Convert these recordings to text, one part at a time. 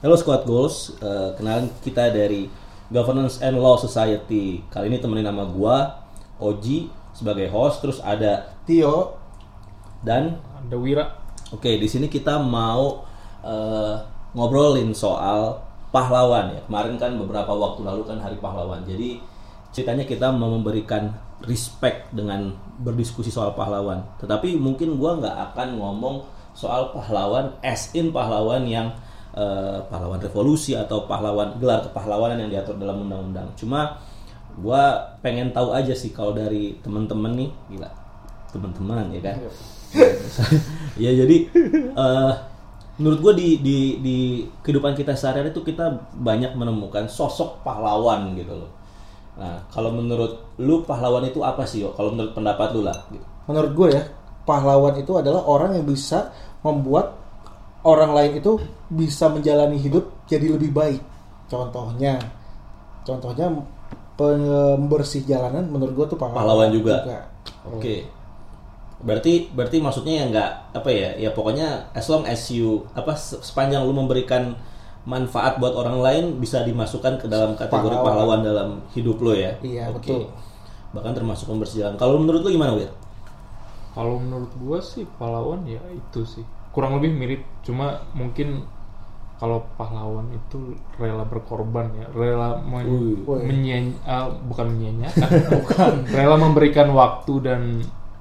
Halo Squad Goals, Eh, kenalin kita dari Governance and Law Society. Kali ini temenin nama gua Oji sebagai host, terus ada Tio dan Ada Wira. oke di sini kita mau eh, ngobrolin soal pahlawan ya. Kemarin kan beberapa waktu lalu kan Hari Pahlawan. Jadi ceritanya kita mau memberikan respect dengan berdiskusi soal pahlawan. Tetapi mungkin gua nggak akan ngomong soal pahlawan as in pahlawan yang eh, pahlawan revolusi atau pahlawan gelar kepahlawanan yang diatur dalam undang-undang. Cuma gua pengen tahu aja sih kalau dari teman-teman nih, gila teman-teman ya kan. ya jadi eh, menurut gue di, di di kehidupan kita sehari-hari itu kita banyak menemukan sosok pahlawan gitu loh. Nah kalau menurut lu pahlawan itu apa sih yo? Kalau menurut pendapat lu lah. Gitu. menurut gue ya pahlawan itu adalah orang yang bisa membuat orang lain itu bisa menjalani hidup jadi lebih baik contohnya contohnya pembersih jalanan menurut gue tuh pahlawan, Pahlawan juga. Oke. Berarti berarti maksudnya ya nggak apa ya? Ya pokoknya as long as you apa se- sepanjang lu memberikan manfaat buat orang lain bisa dimasukkan ke dalam kategori Pahlawan. pahlawan, dalam hidup lo ya. Iya, Oke. betul. Bahkan termasuk pembersih jalan. Kalau menurut lu gimana, Wir? Kalau menurut gua sih pahlawan ya itu sih. Kurang lebih mirip, cuma mungkin kalau pahlawan itu rela berkorban ya, rela men. Wih. menyen- ah, bukan menyanyiakan, bukan, rela memberikan waktu dan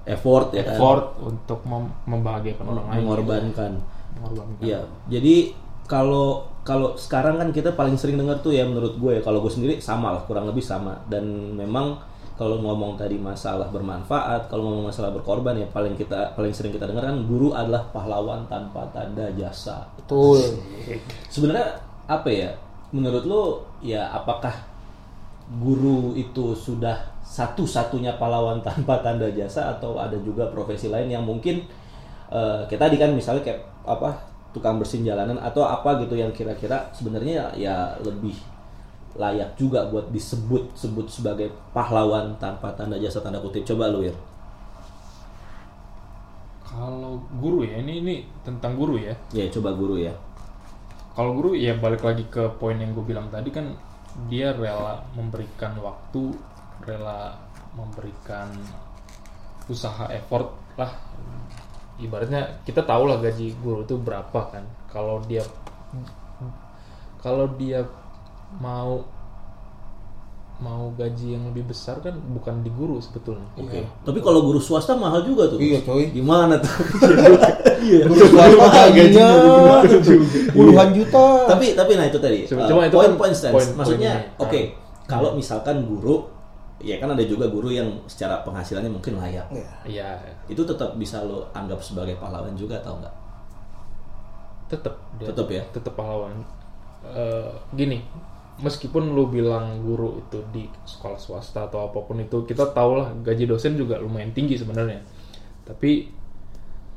Effort ya kan? effort untuk mem- membahagiakan orang lain. mengorbankan. Mengorbankan. Iya. Jadi kalau kalau sekarang kan kita paling sering dengar tuh ya menurut gue ya kalau gue sendiri sama lah kurang lebih sama dan memang kalau ngomong tadi masalah bermanfaat kalau ngomong masalah berkorban ya paling kita paling sering kita dengar kan guru adalah pahlawan tanpa tanda jasa. Betul. Sebenarnya apa ya? Menurut lo ya apakah guru itu sudah satu-satunya pahlawan tanpa tanda jasa atau ada juga profesi lain yang mungkin eh, kayak tadi kan misalnya kayak apa tukang bersihin jalanan atau apa gitu yang kira-kira sebenarnya ya lebih layak juga buat disebut sebut sebagai pahlawan tanpa tanda jasa tanda kutip coba lu ya Kalau guru ya, ini ini tentang guru ya. ya coba guru ya Kalau guru ya balik lagi ke poin yang gue bilang tadi kan dia rela memberikan waktu, rela memberikan usaha effort lah. Ibaratnya kita tahu lah gaji guru itu berapa kan. Kalau dia kalau dia mau mau gaji yang lebih besar kan bukan di guru sebetulnya. Oke. Tapi kalau guru swasta mahal juga tuh. Iya, coy. Gimana tuh? Guru swasta gajinya puluhan juta tapi tapi nah itu tadi. Cuma- uh, cuma itu point kan point stance. poin- Maksudnya oke, Ah. kalau misalkan guru ya kan ada juga guru yang secara penghasilannya mungkin layak. Iya. Iya, Itu tetap bisa lo anggap sebagai pahlawan juga atau enggak? tetap dia Tetep ya? tetap pahlawan Eh, gini meskipun lu bilang guru itu di sekolah swasta atau apa pun itu kita tahu lah gaji dosen juga lumayan tinggi sebenarnya tapi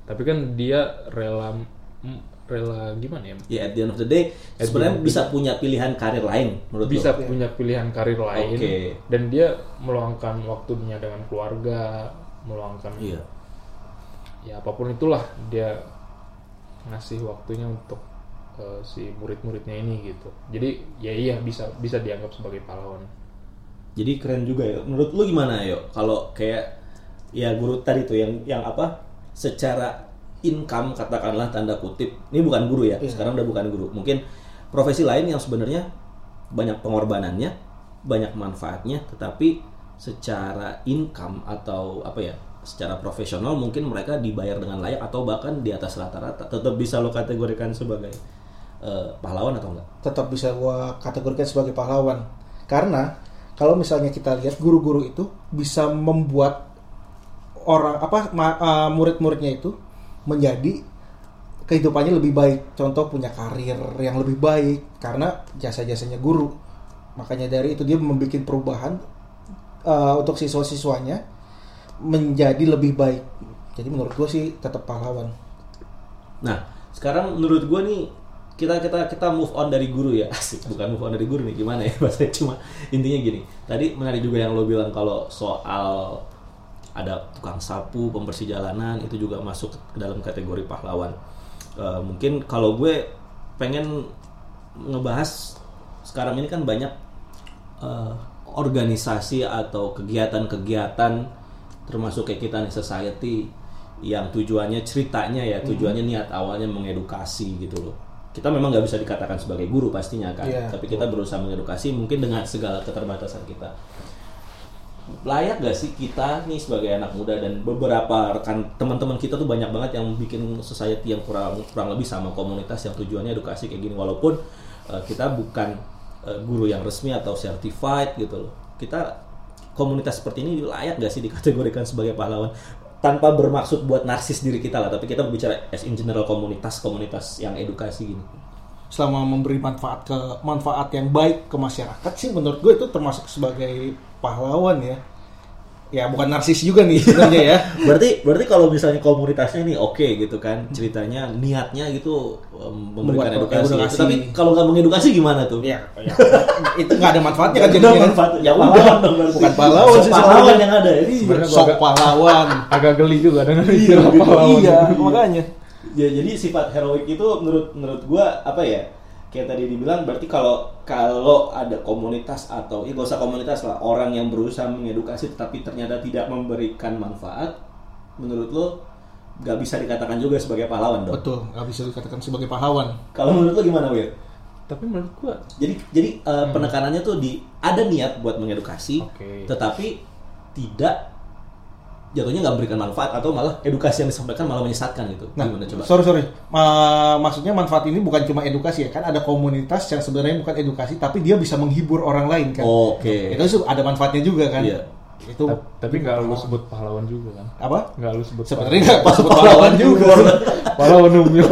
tapi kan dia rela m- rela gimana ya Ya at the end of the day At sebenarnya the bisa punya pilihan karir lain menurut bisa lo. punya pilihan karir lain Oke. dan dia meluangkan waktunya dengan keluarga meluangkan Iya. ya apa pun itulah dia ngasih waktunya untuk eh, si murid-muridnya ini gitu jadi ya iya bisa bisa dianggap sebagai pahlawan Jadi keren juga ya. Menurut lu gimana yo? Kalau kayak ya guru tadi tuh yang yang apa? Secara income katakanlah tanda kutip. Ini bukan guru ya. Sekarang udah bukan guru. Mungkin profesi lain yang sebenarnya banyak pengorbanannya, banyak manfaatnya, tetapi secara income atau apa ya? Secara profesional mungkin mereka dibayar dengan layak atau bahkan di atas rata-rata. Tetap bisa lo kategorikan sebagai eh, pahlawan atau enggak? tetap bisa gua kategorikan sebagai pahlawan. Karena kalau misalnya kita lihat guru-guru itu bisa membuat orang apa uh, murid-muridnya itu menjadi kehidupannya lebih baik. Contoh punya karir yang lebih baik karena jasa-jasanya guru. Makanya dari itu dia membuat perubahan uh, untuk siswa-siswanya menjadi lebih baik. Jadi menurut gue sih tetap pahlawan. Nah, sekarang menurut gue nih kita kita kita move on dari guru ya. Asik bukan move on dari guru nih gimana ya? Bahasanya cuma intinya gini. Tadi menarik juga yang lo bilang kalau soal ada tukang sapu pembersih jalanan itu juga masuk ke dalam kategori pahlawan. Eh, mungkin kalau gue pengen ngebahas sekarang ini kan banyak eh, organisasi atau kegiatan-kegiatan termasuk kayak kita nih society yang tujuannya ceritanya ya tujuannya niat awalnya mengedukasi gitu loh kita memang nggak bisa dikatakan sebagai guru pastinya kan. Iya, tapi kita berusaha mengedukasi mungkin dengan segala keterbatasan kita. Layak gak sih kita nih sebagai anak muda dan beberapa rekan teman-teman kita tuh banyak banget yang bikin society yang kurang kurang lebih sama komunitas yang tujuannya edukasi kayak gini. Walaupun eh, kita bukan eh, guru yang resmi atau certified gitu loh. Kita komunitas seperti ini layak gak sih dikategorikan sebagai pahlawan tanpa bermaksud buat narsis diri kita lah tapi kita berbicara as in general komunitas komunitas yang edukasi gini. Selama memberi manfaat ke manfaat yang baik ke masyarakat sih menurut gue itu termasuk sebagai pahlawan ya ya bukan narsis juga nih sebenarnya ya berarti berarti kalau misalnya komunitasnya nih oke gitu kan ceritanya niatnya gitu um, memberikan Membuat edukasi, edukasi. tapi kalau nggak mengedukasi gimana tuh ya, ya. itu nggak ada manfaatnya kan kan? manfaat. ya Pahlawan udah bukan pahlawan sih pahlawan yang ada ya sok pahlawan agak geli juga dengan Iya, istilah gitu. pahlawan iya itu. makanya ya jadi sifat heroik itu menurut menurut gua apa ya kayak tadi dibilang berarti kalau kalau ada komunitas atau ya gak usah komunitas lah orang yang berusaha mengedukasi tetapi ternyata tidak memberikan manfaat menurut lo gak bisa dikatakan juga sebagai pahlawan dong betul nggak bisa dikatakan sebagai pahlawan kalau menurut lo gimana Wir? Tapi menurut gua Jadi jadi uh, penekanannya tuh di ada niat buat mengedukasi, Oke. tetapi tidak jatuhnya nggak memberikan manfaat atau malah edukasi yang disampaikan malah menyesatkan gitu. Nah, Gimana coba? sorry sorry, Ma- maksudnya manfaat ini bukan cuma edukasi ya kan ada komunitas yang sebenarnya bukan edukasi tapi dia bisa menghibur orang lain kan. Oke. Itu sih ada manfaatnya juga kan. Iya. Itu Ta- tapi nggak lu sebut pahlawan juga kan? apa? Nggak lu sebut Sebenarnya nggak sebut pahlawan pahlawan juga. pahlawan. umur.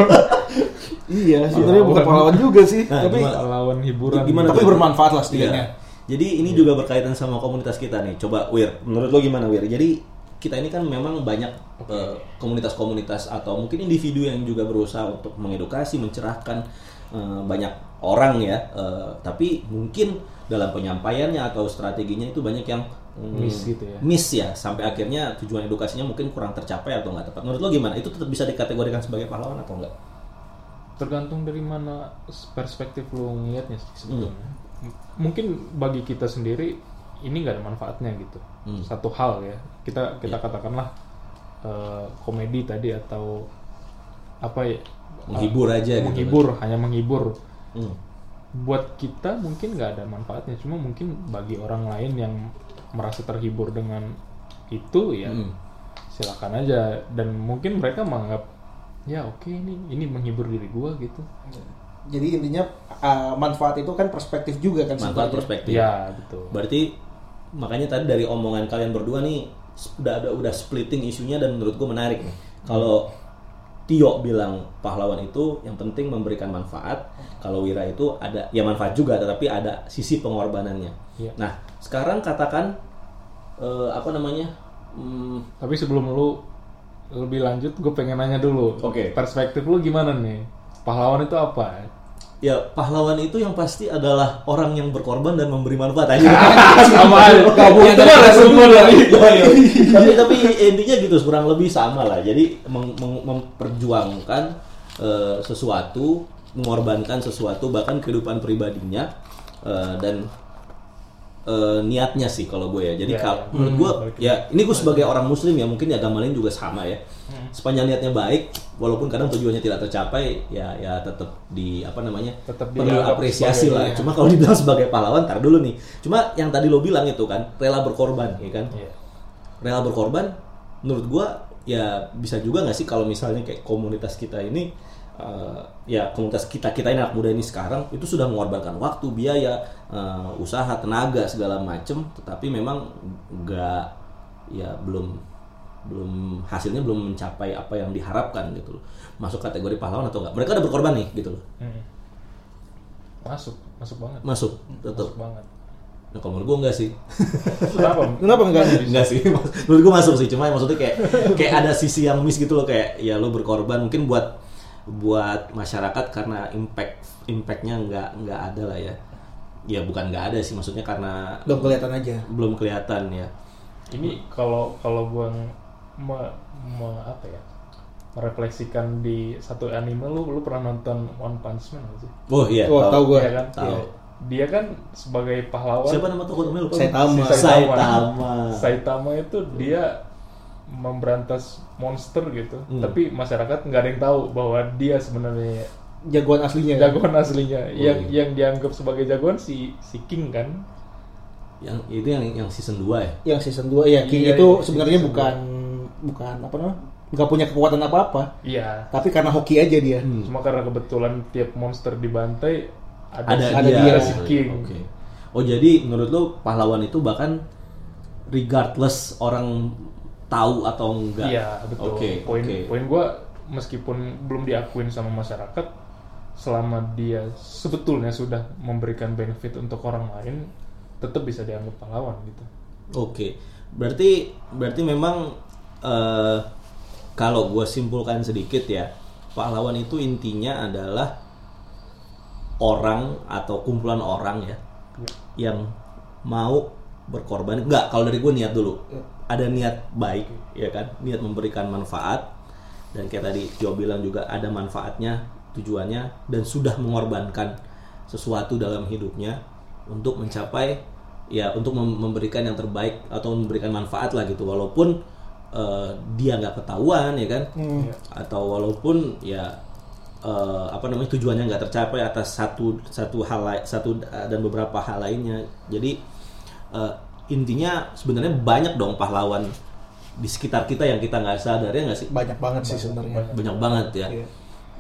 iya, sebenarnya bukan pahlawan juga sih, Nah, tapi gimana? pahlawan hiburan. Gimana tapi tuh? bermanfaat lah Iya. setidaknya. Jadi ini juga berkaitan sama komunitas kita nih. Coba Wir, menurut lo gimana Wir? Jadi kita ini kan memang banyak eh, komunitas-komunitas atau mungkin individu yang juga berusaha untuk mengedukasi, mencerahkan eh, banyak orang ya. Eh, tapi mungkin dalam penyampaiannya atau strateginya itu banyak yang mm, Miss gitu ya. Miss ya, sampai akhirnya tujuan edukasinya mungkin kurang tercapai atau nggak tepat. Menurut lo gimana? Itu tetap bisa dikategorikan sebagai pahlawan atau enggak? tergantung dari mana perspektif lu ngelihatnya sebetulnya. Hmm. Mungkin bagi kita sendiri ini nggak ada manfaatnya gitu. Hmm. Satu hal ya. Kita kita Iya. katakanlah eh, komedi tadi atau apa ya? Menghibur aja gitu. menghibur hanya menghibur. Hmm. Buat kita mungkin nggak ada manfaatnya. Cuma mungkin bagi orang lain yang merasa terhibur dengan itu ya Hmm. silakan aja dan mungkin mereka menganggap ya oke ini ini menghibur diri gua gitu. Jadi intinya uh, manfaat itu kan perspektif juga kan Manfaat sebenarnya. perspektif. Ya betul. Berarti makanya tadi dari omongan kalian berdua nih udah ada udah splitting isunya dan menurut gue menarik nih. Kalau Tio bilang pahlawan itu yang penting memberikan manfaat. Kalau Wira itu ada ya manfaat juga tetapi ada sisi pengorbanannya. Iya. Nah, sekarang katakan eh, apa namanya? Hmm, Tapi sebelum lu lebih lanjut, gue pengen nanya dulu. Oke. Perspektif lu gimana nih? Pahlawan itu apa? Ya pahlawan itu yang pasti adalah orang yang berkorban dan memberi manfaat aja. Sama. Kamu itu mah resumnya dari. Iya, iya. tapi tapi intinya gitu kurang lebih sama lah jadi memperjuangkan eh, sesuatu mengorbankan sesuatu bahkan kehidupan pribadinya eh, dan eh, niatnya sih kalau gue ya jadi Ya, kal- ya. menurut gue ya ini gue sebagai orang muslim ya mungkin ya agama lain juga sama ya Hmm. sepanjang niatnya baik walaupun kadang tujuannya tidak tercapai ya ya tetap di apa namanya Tetap perlu apresiasi lah ya. cuma kalau dibilang sebagai pahlawan tar dulu nih cuma yang tadi lo bilang itu kan rela berkorban ya kan Iya. rela berkorban menurut gua ya bisa juga nggak sih kalau misalnya kayak komunitas kita ini eh, ya komunitas kita kita ini anak muda ini sekarang itu sudah mengorbankan waktu biaya eh, usaha tenaga segala macem tetapi memang nggak ya belum belum hasilnya belum mencapai apa yang diharapkan gitu loh masuk kategori pahlawan atau enggak mereka udah berkorban nih gitu loh Hmm. Masuk, masuk banget. masuk tetap Masuk banget. nah kalau menurut gua enggak sih Kenapa? Kenapa enggak? Enggak sih, menurut gue masuk sih. Cuma maksudnya kayak kayak ada sisi yang miss gitu loh kayak ya lo berkorban mungkin buat buat masyarakat karena impact impactnya nggak nggak ada lah ya. Ya bukan nggak ada sih maksudnya karena Belum kelihatan aja. belum kelihatan ya. Ini kalau kalau gua me, me- apa ya? merefleksikan di satu anime lu lu pernah nonton One Punch Man nggak sih? Oh iya. Wah, tahu gue. Iya kan? Tahu. Iya. Dia kan sebagai pahlawan Siapa nama tokoh namanya lupa? Saitama. Si Saitama. Saitama itu dia memberantas monster gitu, Hmm. tapi masyarakat nggak ada yang tahu bahwa dia sebenarnya Jagoan aslinya. jagoan aslinya. yang iya. yang dianggap sebagai jagoan si si King kan. Yang itu yang yang season 2 ya. Yang season 2 ya King Iya, itu iya, sebenarnya bukan bukan apa namanya? Nggak punya kekuatan apa-apa. Iya. Tapi karena hoki aja dia. Hmm. Cuma karena kebetulan tiap monster dibantai ada, Ada, si- ada dia. dia. si King. Oke. Oh jadi menurut lo pahlawan itu bahkan regardless orang tahu atau enggak. Iya betul. Oke. poin oke. poin gue meskipun belum diakuin sama masyarakat, selama dia sebetulnya sudah memberikan benefit untuk orang lain, tetap bisa dianggap pahlawan gitu. Oke, berarti berarti memang eh, kalau gue simpulkan sedikit ya, pahlawan itu intinya adalah orang atau kumpulan orang ya yang mau berkorban. Enggak, kalau dari gue niat dulu, ada niat baik ya kan, niat memberikan manfaat. Dan kayak tadi Jo bilang juga ada manfaatnya, tujuannya dan sudah mengorbankan sesuatu dalam hidupnya untuk mencapai ya untuk mem- memberikan yang terbaik atau memberikan manfaat lah gitu. Walaupun eh, dia nggak ketahuan ya kan atau walaupun ya eh, apa namanya tujuannya nggak tercapai atas satu satu hal satu eh, dan beberapa hal lainnya jadi eh, intinya sebenarnya banyak dong pahlawan di sekitar kita yang kita nggak sadar ya nggak sih Banyak banget sih sebenarnya. banyak banget ya. Iya.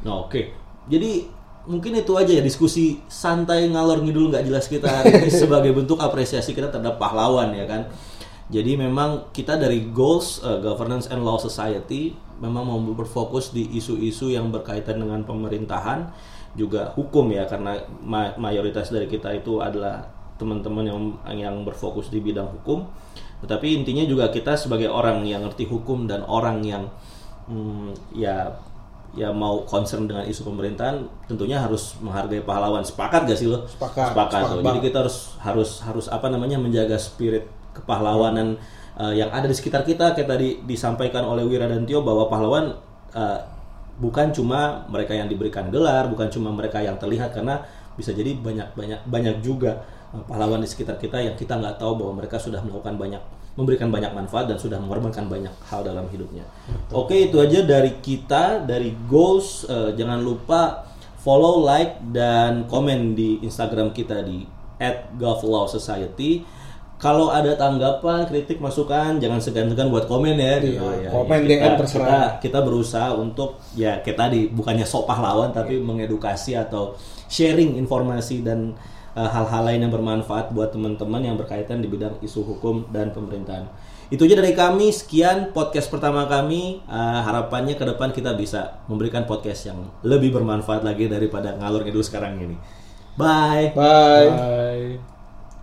Nah, oke. Jadi mungkin itu aja ya diskusi santai ngalor ngidul nggak jelas kita hari ini sebagai bentuk apresiasi kita terhadap pahlawan ya kan. Jadi memang kita dari goals uh, governance and law society memang mau berfokus di isu-isu yang berkaitan dengan pemerintahan juga hukum ya karena ma- mayoritas dari kita itu adalah teman-teman yang yang berfokus di bidang hukum. Tetapi intinya juga kita sebagai orang yang ngerti hukum dan orang yang hmm, ya ya mau concern dengan isu pemerintahan tentunya harus menghargai pahlawan. Sepakat gak sih lo? Sepakat, sepakat, sepakat jadi kita harus harus harus apa namanya menjaga spirit kepahlawanan eh, yang ada di sekitar kita kayak tadi disampaikan oleh Wira dan Tio bahwa pahlawan eh, bukan cuma mereka yang diberikan gelar bukan cuma mereka yang terlihat karena bisa jadi banyak banyak banyak juga eh, pahlawan di sekitar kita yang kita nggak tahu bahwa mereka sudah melakukan banyak memberikan banyak manfaat dan sudah mengorbankan banyak hal dalam hidupnya. Oke itu aja dari kita dari goals Eh, jangan lupa follow like dan komen di Instagram kita di @golflawsociety. Kalau ada tanggapan, kritik, masukan, jangan segan-segan buat komen ya. gitu ya. komen, kita, DM terserah. Kita, kita berusaha untuk ya kayak tadi bukannya sok pahlawan tapi mengedukasi atau sharing informasi dan uh, hal-hal lain yang bermanfaat buat teman-teman yang berkaitan di bidang isu hukum dan pemerintahan. Itu aja dari kami. Sekian podcast pertama kami. Uh, harapannya ke depan kita bisa memberikan podcast yang lebih bermanfaat lagi daripada ngalur ngidul sekarang ini. Bye. Bye. Bye.